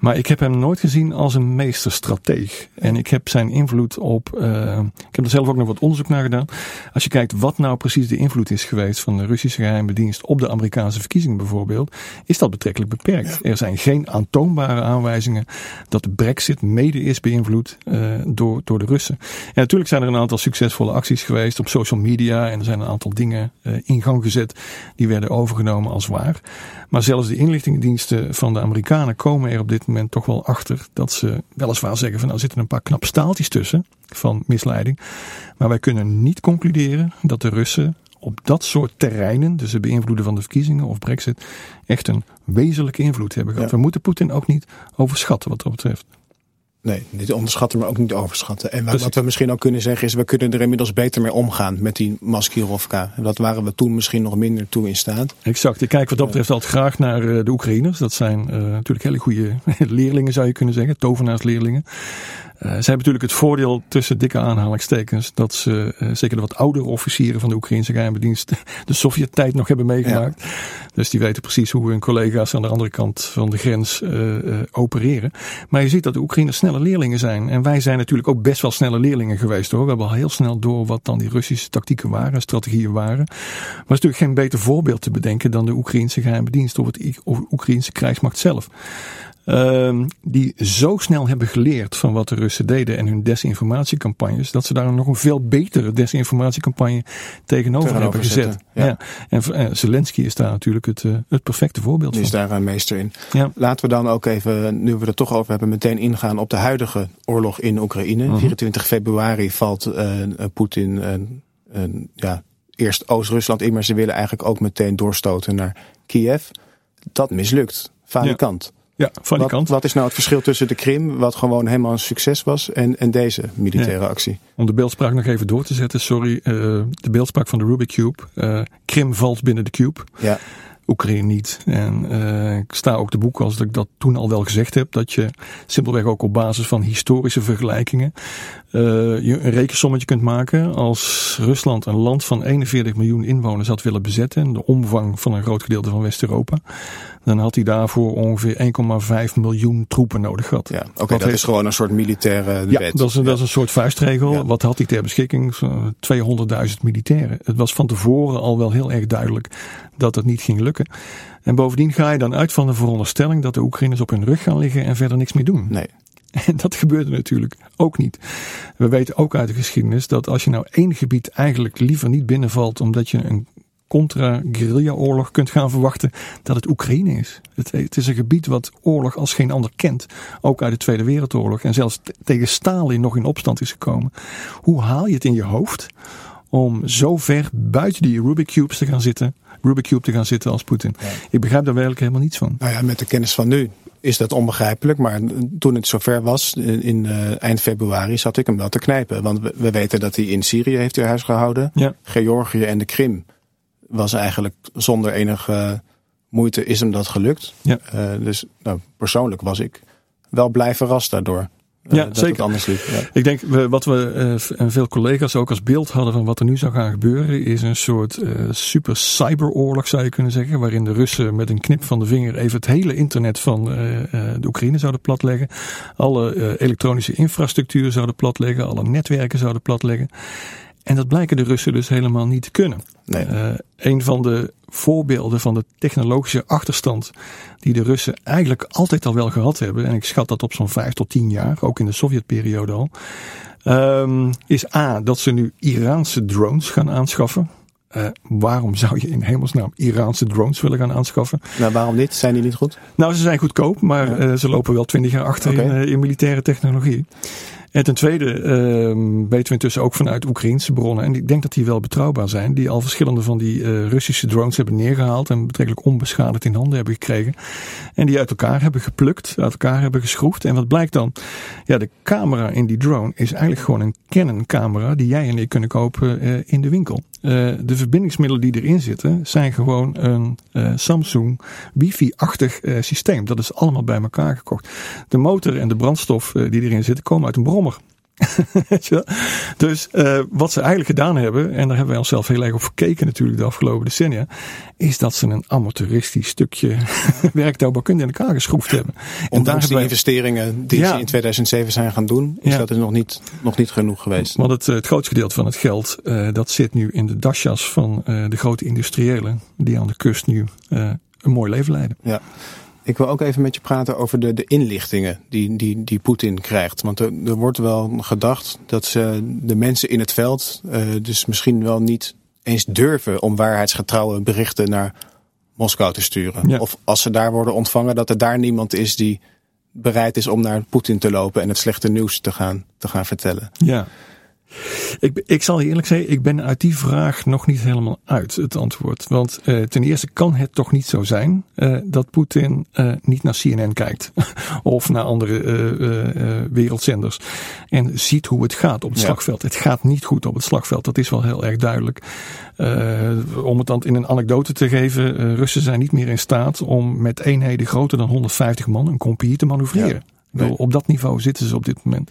Maar ik heb hem nooit gezien als een meesterstrateeg. En ik heb zijn invloed op. eh, ik heb er zelf ook nog wat onderzoek naar gedaan. Als je kijkt wat nou precies de invloed is geweest van de Russische geheime dienst op de Amerikaanse verkiezingen bijvoorbeeld, is dat betrekkelijk beperkt. Er zijn geen aantoonbare aanwijzingen dat de Brexit mede is beïnvloed eh, door, door de Russen. En natuurlijk zijn er een aantal succesvolle acties geweest op social media en er zijn een aantal dingen eh, in gang gezet die werden overgenomen als waar. Maar zelfs de inlichtingendiensten van de Amerikanen komen er op dit moment toch wel achter dat ze weliswaar zeggen van nou zitten een paar knap staaltjes tussen van misleiding. Maar wij kunnen niet concluderen dat de Russen op dat soort terreinen, dus het beïnvloeden van de verkiezingen of Brexit, echt een wezenlijke invloed hebben gehad. Ja. We moeten Poetin ook niet overschatten wat dat betreft. Nee, niet onderschatten, maar ook niet overschatten. En wat, we misschien ook kunnen zeggen is, we kunnen er inmiddels beter mee omgaan met die Maskirovka. En dat waren we toen misschien nog minder toe in staat. Exact. Ik kijk wat dat betreft altijd graag naar eh, de Oekraïners. Dat zijn eh, natuurlijk hele goede leerlingen zou je kunnen zeggen, tovenaarsleerlingen. Eh, zij hebben natuurlijk het voordeel tussen dikke aanhalingstekens dat ze eh, zeker de wat oudere officieren van de Oekraïnse geheime dienst de Sovjet-tijd nog hebben meegemaakt. Dus die weten precies hoe hun collega's aan de andere kant van de grens eh, opereren. Maar je ziet dat de Oekraïners snelle leerlingen zijn. En wij zijn natuurlijk ook best wel snelle leerlingen geweest hoor. We hebben al heel snel door wat dan die Russische tactieken waren, strategieën waren. Maar is natuurlijk geen beter voorbeeld te bedenken dan de Oekraïnse geheime dienst of het Oekraïnse krijgsmacht zelf. Ehm, die zo snel hebben geleerd van wat de Russen deden en hun desinformatiecampagnes, dat ze daar nog een veel betere desinformatiecampagne tegenover, Tegenover hebben gezet. zetten, ja. En eh, Zelensky is daar natuurlijk het, eh, het perfecte voorbeeld Die is van. daar een meester in. Ja. Laten we dan ook even, nu we het toch over hebben, meteen ingaan op de huidige oorlog in Oekraïne. Mhm. 24 februari valt eh, Poetin ja, eerst Oost-Rusland in, maar ze willen eigenlijk ook meteen doorstoten naar Kiev. Dat mislukt. Falikant. Ja, van die wat, kant. Wat is nou het verschil tussen de Krim, wat gewoon helemaal een succes was, en, en deze militaire actie? Om de beeldspraak nog even door te zetten, sorry. Uh, de beeldspraak van de Rubik Cube. Uh, Krim valt binnen de cube. Ja. Oekraïne niet. En uh, ik sta ook te boek als ik dat toen al wel gezegd heb. Dat je simpelweg ook op basis van historische vergelijkingen uh, je een rekensommetje kunt maken. Als Rusland een land van 41 miljoen inwoners had willen bezetten. En de omvang van een groot gedeelte van West-Europa. Dan had hij daarvoor ongeveer 1,5 miljoen troepen nodig gehad. Ja, oké, okay, dat heeft... is gewoon een soort militaire ja, wet. Dat is, een, dat is een soort vuistregel. Ja. Wat had hij ter beschikking? 200.000 militairen. Het was van tevoren al wel heel erg duidelijk dat het niet ging lukken. En bovendien ga je dan uit van de veronderstelling dat de Oekraïners op hun rug gaan liggen en verder niks meer doen. Nee. En dat gebeurde natuurlijk ook niet. We weten ook uit de geschiedenis dat als je nou één gebied eigenlijk liever niet binnenvalt omdat je een contra-guerrilla-oorlog kunt gaan verwachten, dat het Oekraïne is. Het, het, is een gebied wat oorlog als geen ander kent. Ook uit de Tweede Wereldoorlog. En zelfs tegen Stalin nog in opstand is gekomen. Hoe haal je het in je hoofd om zo ver buiten die Rubik Cubes te gaan zitten, Rubik Cube te gaan zitten als Poetin? Ja. Ik begrijp daar werkelijk helemaal niets van. Nou ja, met de kennis van nu is dat onbegrijpelijk. Maar toen het zover was, in uh, eind februari, zat ik hem wel te knijpen. Want we, we weten dat hij in Syrië heeft hij huis gehouden. Ja. Georgië en de Krim was eigenlijk zonder enige moeite is hem dat gelukt. Ja. Uh, dus nou, persoonlijk was ik wel blij verrast daardoor. Uh, ja, dat zeker. Anders liep. Ja. Ik denk we, wat we uh, en veel collega's ook als beeld hadden van wat er nu zou gaan gebeuren, is een soort super cyberoorlog zou je kunnen zeggen, waarin de Russen met een knip van de vinger even het hele internet van de Oekraïne zouden platleggen, alle elektronische infrastructuur zouden platleggen, alle netwerken zouden platleggen. En dat blijken de Russen dus helemaal niet te kunnen. Nee. Uh, een van de voorbeelden van de technologische achterstand die de Russen eigenlijk altijd al wel gehad hebben, en ik schat dat op zo'n vijf tot tien jaar, ook in de Sovjetperiode al, um, is A, dat ze nu Iraanse drones gaan aanschaffen. Uh, waarom zou je in hemelsnaam Iraanse drones willen gaan aanschaffen? Nou, waarom niet? Zijn die niet goed? Nou, ze zijn goedkoop, maar ja. uh, ze lopen wel twintig jaar achter okay. in, in militaire technologie. En ten tweede uh, weten we intussen ook vanuit Oekraïnse bronnen, en ik denk dat die wel betrouwbaar zijn, die al verschillende van die uh, Russische drones hebben neergehaald en betrekkelijk onbeschadigd in handen hebben gekregen. En die uit elkaar hebben geplukt, uit elkaar hebben geschroefd. En wat blijkt dan? Ja, de camera in die drone is eigenlijk gewoon een Canon camera die jij en ik kunnen kopen uh, in de winkel. Uh, de verbindingsmiddelen die erin zitten zijn gewoon een Samsung wifi-achtig systeem. Dat is allemaal bij elkaar gekocht. De motor en de brandstof die erin zitten komen uit een brommer. dus uh, wat ze eigenlijk gedaan hebben, en daar hebben wij onszelf heel erg op gekeken natuurlijk de afgelopen decennia, is dat ze een amateuristisch stukje werktouwbouwkunde in elkaar geschroefd hebben. En daar die wij... investeringen die ja. ze in 2007 zijn gaan doen, is ja. dat er nog niet, nog niet genoeg geweest. Want het, het grootste gedeelte van het geld, uh, dat zit nu in de dasjas van uh, de grote industriëlen, die aan de kust nu een mooi leven leiden. Ja. Ik wil ook even met je praten over de, de inlichtingen die, die, die Poetin krijgt. Want er, er wordt wel gedacht dat ze de mensen in het veld uh, dus misschien wel niet eens durven om waarheidsgetrouwe berichten naar Moskou te sturen. Ja. Of als ze daar worden ontvangen, dat er daar niemand is die bereid is om naar Poetin te lopen en het slechte nieuws te gaan, te gaan vertellen. Ja. Ik, ik zal je eerlijk zeggen, ik ben uit die vraag nog niet helemaal uit het antwoord. Want uh, ten eerste kan het toch niet zo zijn uh, dat Poetin uh, niet naar CNN kijkt. of naar andere wereldzenders. En ziet hoe het gaat op het ja. slagveld. Het gaat niet goed op het slagveld. Dat is wel heel erg duidelijk. om het dan in een anekdote te geven. Russen zijn niet meer in staat om met eenheden groter dan 150 man een compagnie te manoeuvreren. Ja. Nee. Op dat niveau zitten ze op dit moment.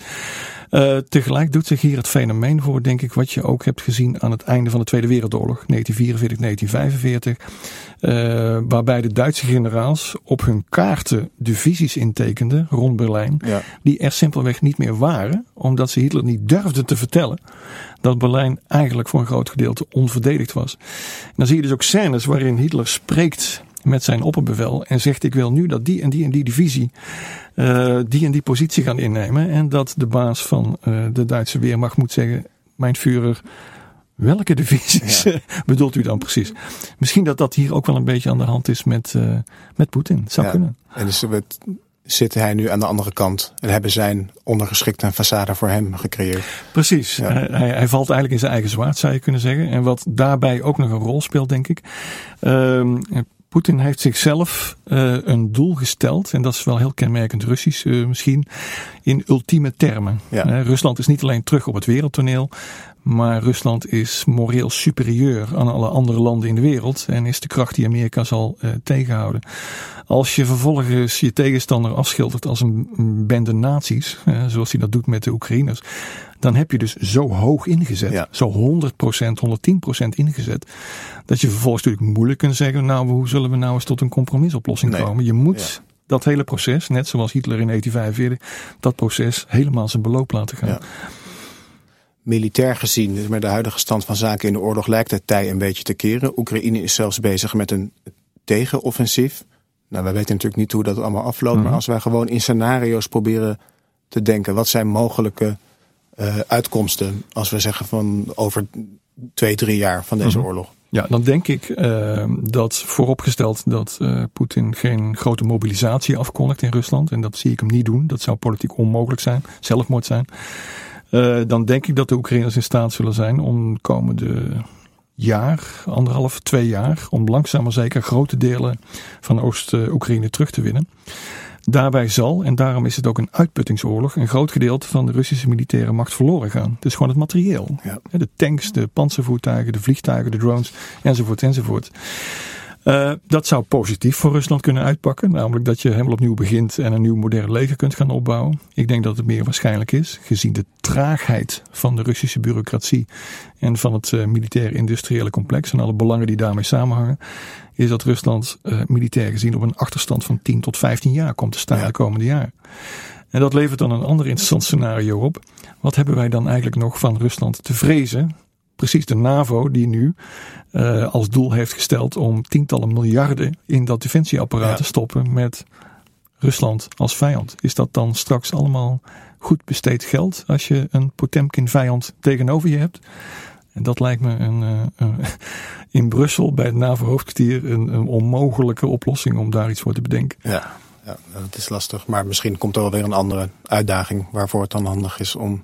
Uh, tegelijk doet zich hier het fenomeen voor, denk ik, wat je ook hebt gezien aan het einde van de Tweede Wereldoorlog, 1944, 1945. Uh, waarbij de Duitse generaals op hun kaarten divisies intekenden rond Berlijn, ja. die er simpelweg niet meer waren, omdat ze Hitler niet durfden te vertellen dat Berlijn eigenlijk voor een groot gedeelte onverdedigd was. En dan zie je dus ook scènes waarin Hitler spreekt met zijn opperbevel en zegt ik wil nu dat die en die en die divisie uh, die en die positie gaan innemen en dat de baas van uh, de Duitse Weermacht moet zeggen mijn Führer welke divisies ja. bedoelt u dan precies? Misschien dat dat hier ook wel een beetje aan de hand is met, uh, met Poetin. Zou ja. kunnen. En dus zit hij nu aan de andere kant en hebben zijn ondergeschikte een façade voor hem gecreëerd. Precies. Ja. Hij, hij, valt eigenlijk in zijn eigen zwaard, zou je kunnen zeggen. En wat daarbij ook nog een rol speelt, denk ik. Um, Poetin heeft zichzelf uh, een doel gesteld, en dat is wel heel kenmerkend Russisch uh, misschien, in ultieme termen. Ja. Rusland is niet alleen terug op het wereldtoneel, maar Rusland is moreel superieur aan alle andere landen in de wereld en is de kracht die Amerika zal tegenhouden. Als je vervolgens je tegenstander afschildert als een, bende nazi's, zoals hij dat doet met de Oekraïners, dan heb je dus zo hoog ingezet, Ja. zo 100%, 110% ingezet, dat je vervolgens natuurlijk moeilijk kunt zeggen, nou hoe zullen we nou eens tot een compromisoplossing Nee. komen. Je moet Ja. dat hele proces, net zoals Hitler in 1945, dat proces helemaal zijn beloop laten gaan. Ja. Militair gezien, dus met de huidige stand van zaken in de oorlog, lijkt het tij een beetje te keren. Oekraïne is zelfs bezig met een tegenoffensief. Nou, wij weten natuurlijk niet hoe dat allemaal afloopt, Mhm. maar als wij gewoon in scenario's proberen te denken, wat zijn mogelijke eh, uitkomsten als we zeggen van over twee, drie jaar van deze Mhm. oorlog? Ja, dan denk ik eh, dat vooropgesteld dat eh, Poetin geen grote mobilisatie afkondigt in Rusland. En dat zie ik hem niet doen. Dat zou politiek onmogelijk zijn. Zelfmoord zijn. Eh, dan denk ik dat de Oekraïners in staat zullen zijn om de komende jaar, anderhalf, twee jaar, om langzaam maar zeker grote delen van Oost-Oekraïne terug te winnen. Daarbij zal, en daarom is het ook een uitputtingsoorlog, een groot gedeelte van de Russische militaire macht verloren gaan. Het is gewoon het materieel. Ja. De tanks, de panzervoertuigen, de vliegtuigen, de drones, enzovoort, enzovoort. Eh, dat zou positief voor Rusland kunnen uitpakken. Namelijk dat je helemaal opnieuw begint en een nieuw modern leger kunt gaan opbouwen. Ik denk dat het meer waarschijnlijk is, gezien de traagheid van de Russische bureaucratie en van het eh, militair-industriële complex en alle belangen die daarmee samenhangen, is dat Rusland eh, militair gezien op een achterstand van 10 tot 15 jaar komt te staan Ja. de komende jaren. En dat levert dan een ander interessant scenario op. Wat hebben wij dan eigenlijk nog van Rusland te vrezen? Precies de NAVO die nu eh, als doel heeft gesteld om tientallen miljarden in dat defensieapparaat Ja. te stoppen met Rusland als vijand. Is dat dan straks allemaal goed besteed geld als je een Potemkin vijand tegenover je hebt? En dat lijkt me een, eh, in Brussel bij het NAVO-hoofdkwartier een, een onmogelijke oplossing om daar iets voor te bedenken. Ja, ja, dat is lastig. Maar misschien komt er wel weer een andere uitdaging waarvoor het dan handig is om,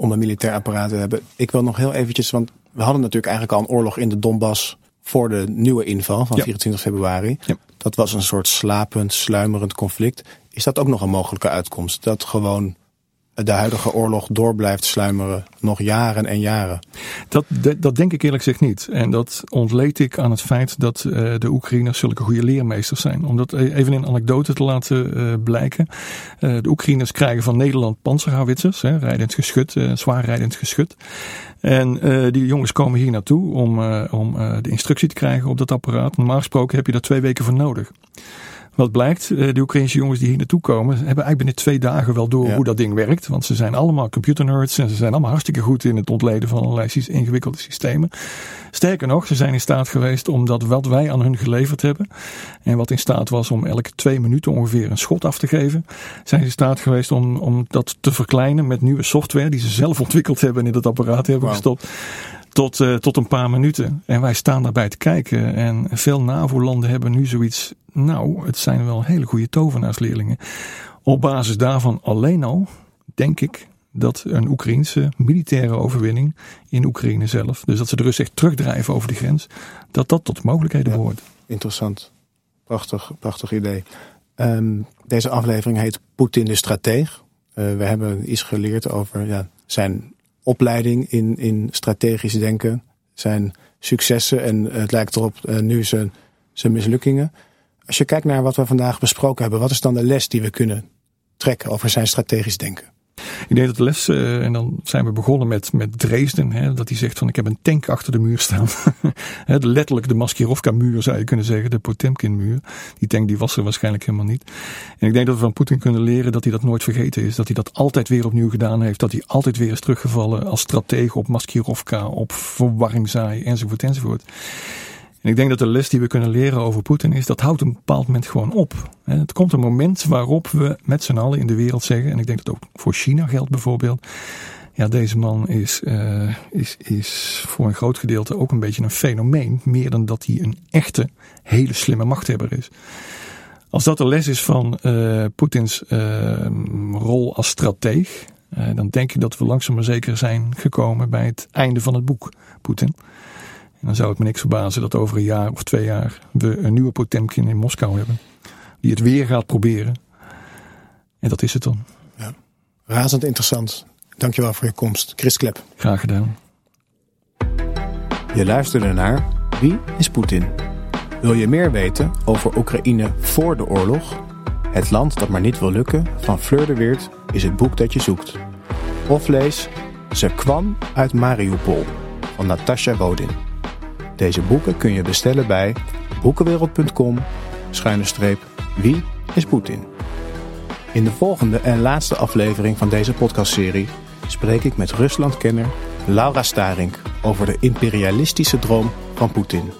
om een militair apparaat te hebben. Ik wil nog heel eventjes, want we hadden natuurlijk eigenlijk al een oorlog in de Donbass voor de nieuwe inval van Ja. 24 februari. Ja. Dat was een soort slapend, sluimerend conflict. Is dat ook nog een mogelijke uitkomst? Dat gewoon de huidige oorlog door blijft sluimeren, nog jaren en jaren. Dat, dat, denk ik eerlijk gezegd niet. En dat ontleed ik aan het feit dat eh, de Oekraïners zulke goede leermeesters zijn. Om dat e- even in anekdote te laten eh, blijken. Eh, de Oekraïners krijgen van Nederland panzerhouwitsers, rijdend geschut, zwaar rijdend geschut. En die jongens komen hier naartoe om, om de instructie te krijgen op dat apparaat. Normaal gesproken heb je daar twee weken voor nodig. Wat blijkt, eh, de Oekraïnse jongens die hier naartoe komen, hebben eigenlijk binnen twee dagen wel door Ja. hoe dat ding werkt. Want ze zijn allemaal computernerds en ze zijn allemaal hartstikke goed in het ontleden van allerlei ingewikkelde systemen. Sterker nog, ze zijn in staat geweest om dat wat wij aan hun geleverd hebben, en wat in staat was om elke twee minuten ongeveer een schot af te geven, zijn ze in staat geweest om, om dat te verkleinen met nieuwe software die ze zelf ontwikkeld hebben en in dat apparaat hebben Wauw. gestopt. Tot, eh, tot een paar minuten. En wij staan daarbij te kijken. En veel NAVO-landen hebben nu zoiets. Nou, het zijn wel hele goede tovenaarsleerlingen. Op basis daarvan alleen al, denk ik, dat een Oekraïense militaire overwinning in Oekraïne zelf, dus dat ze de Russen echt terugdrijven over de grens, dat dat tot mogelijkheden Ja. behoort. Interessant. Prachtig, prachtig idee. Ehm, deze aflevering heet Poetin de Strateeg. Eh, we hebben iets geleerd over ja, zijn opleiding in, in strategisch denken. Zijn successen en het lijkt erop eh, nu zijn, zijn mislukkingen. Als je kijkt naar wat we vandaag besproken hebben, wat is dan de les die we kunnen trekken over zijn strategisch denken? Ik denk dat de eh, en dan zijn we begonnen met, met Dresden, hè, dat hij zegt van ik heb een tank achter de muur staan. Letterlijk de Maskirovka muur zou je kunnen zeggen, de Potemkin muur. Die tank die was er waarschijnlijk helemaal niet. En ik denk dat we van Poetin kunnen leren dat hij dat nooit vergeten is. Dat hij dat altijd weer opnieuw gedaan heeft. Dat hij altijd weer is teruggevallen als stratege op Maskirovka, op verwarring zaai, enzovoort, enzovoort. En ik denk dat de les die we kunnen leren over Poetin is, dat houdt een bepaald moment gewoon op. Het komt een moment waarop we met z'n allen in de wereld zeggen, en ik denk dat ook voor China geldt bijvoorbeeld, ja, deze man is, eh, is, is voor een groot gedeelte ook een beetje een fenomeen, meer dan dat hij een echte, hele slimme machthebber is. Als dat de les is van eh Poetins eh, rol als strateeg, dan denk ik dat we langzaam maar zeker zijn gekomen bij het einde van het boek, Poetin. En dan zou het me niks verbazen dat over een jaar of twee jaar we een nieuwe Potemkin in Moskou hebben. Die het weer gaat proberen. En dat is het dan. Ja. Razend interessant. Dankjewel voor je komst. Chris Klep. Graag gedaan. Je luisterde naar Wie is Poetin? Wil je meer weten over Oekraïne voor de oorlog? Het land dat maar niet wil lukken van Fleur de Weert is het boek dat je zoekt. Of lees Ze kwam uit Mariupol van Natasha Rodin. Deze boeken kun je bestellen bij boekenwereld.com schuine streep Wie is Poetin? In de volgende en laatste aflevering van deze podcastserie spreek ik met Ruslandkenner Laura Starink over de imperialistische droom van Poetin.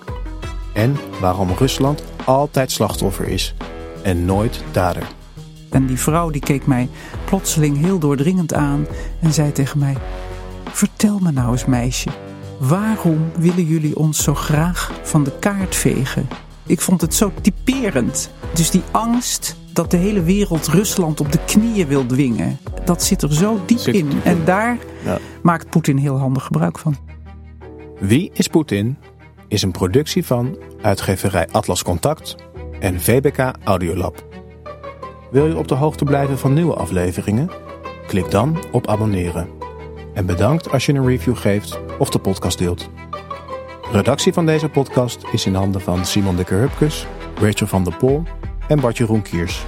En waarom Rusland altijd slachtoffer is en nooit dader. En die vrouw die keek mij plotseling heel doordringend aan en zei tegen mij: Vertel me nou eens, meisje, waarom willen jullie ons zo graag van de kaart vegen? Ik vond het zo typerend. Dus die angst dat de hele wereld Rusland op de knieën wil dwingen, dat zit er zo diep in. En daar Ja. maakt Poetin heel handig gebruik van. Wie is Poetin? is een productie van uitgeverij Atlas Contact en VBK Audiolab. Wil je op de hoogte blijven van nieuwe afleveringen? Klik dan op abonneren. En bedankt als je een review geeft of de podcast deelt. Redactie van deze podcast is in handen van Simon Dikker-Hupkes, Rachel van der Pol en Bart-Jeroen Kiers.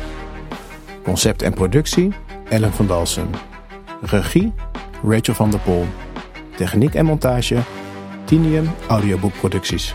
Concept en productie Ellen van Dalsen. Regie Rachel van der Pol. Techniek en montage Tinium Audioboekproducties.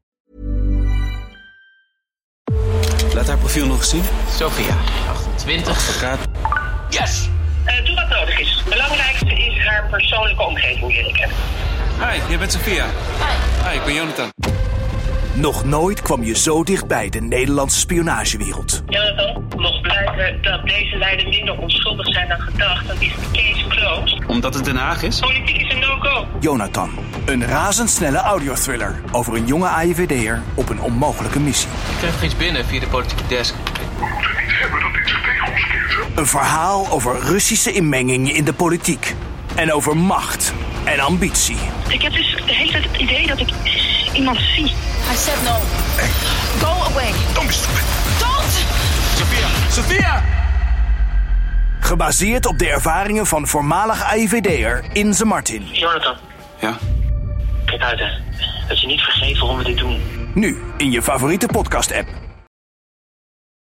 Profiel nog eens zien. Sophia, 28. Advocaat. Yes! Eh, doe wat nodig is. Het belangrijkste is haar persoonlijke omgeving leren kennen. Hi, jij bent Sophia. Hi. Hi, ik ben Jonathan. Nog nooit kwam je zo dichtbij de Nederlandse spionagewereld. Jonathan, mocht blijken dat deze leider minder onschuldig zijn dan gedacht, dan is de case closed. Omdat het Den Haag is? Politiek is een no-go. Jonathan, een razendsnelle audiothriller over een jonge AIVD'er op een onmogelijke missie. Ik krijg nog iets binnen via de politieke desk. Een verhaal over Russische inmenging in de politiek. En over macht en ambitie. Ik heb dus de hele tijd het idee dat ik iemand zie. I said no. Go away. Don't be stupid. Don't! Sophia! Sophia! Gebaseerd op de ervaringen van voormalig AIVD'er Inze Martin. Jonathan, Ja? kijk uit hè. Dat je niet vergeet waarom we dit doen. Nu in je favoriete podcast-app.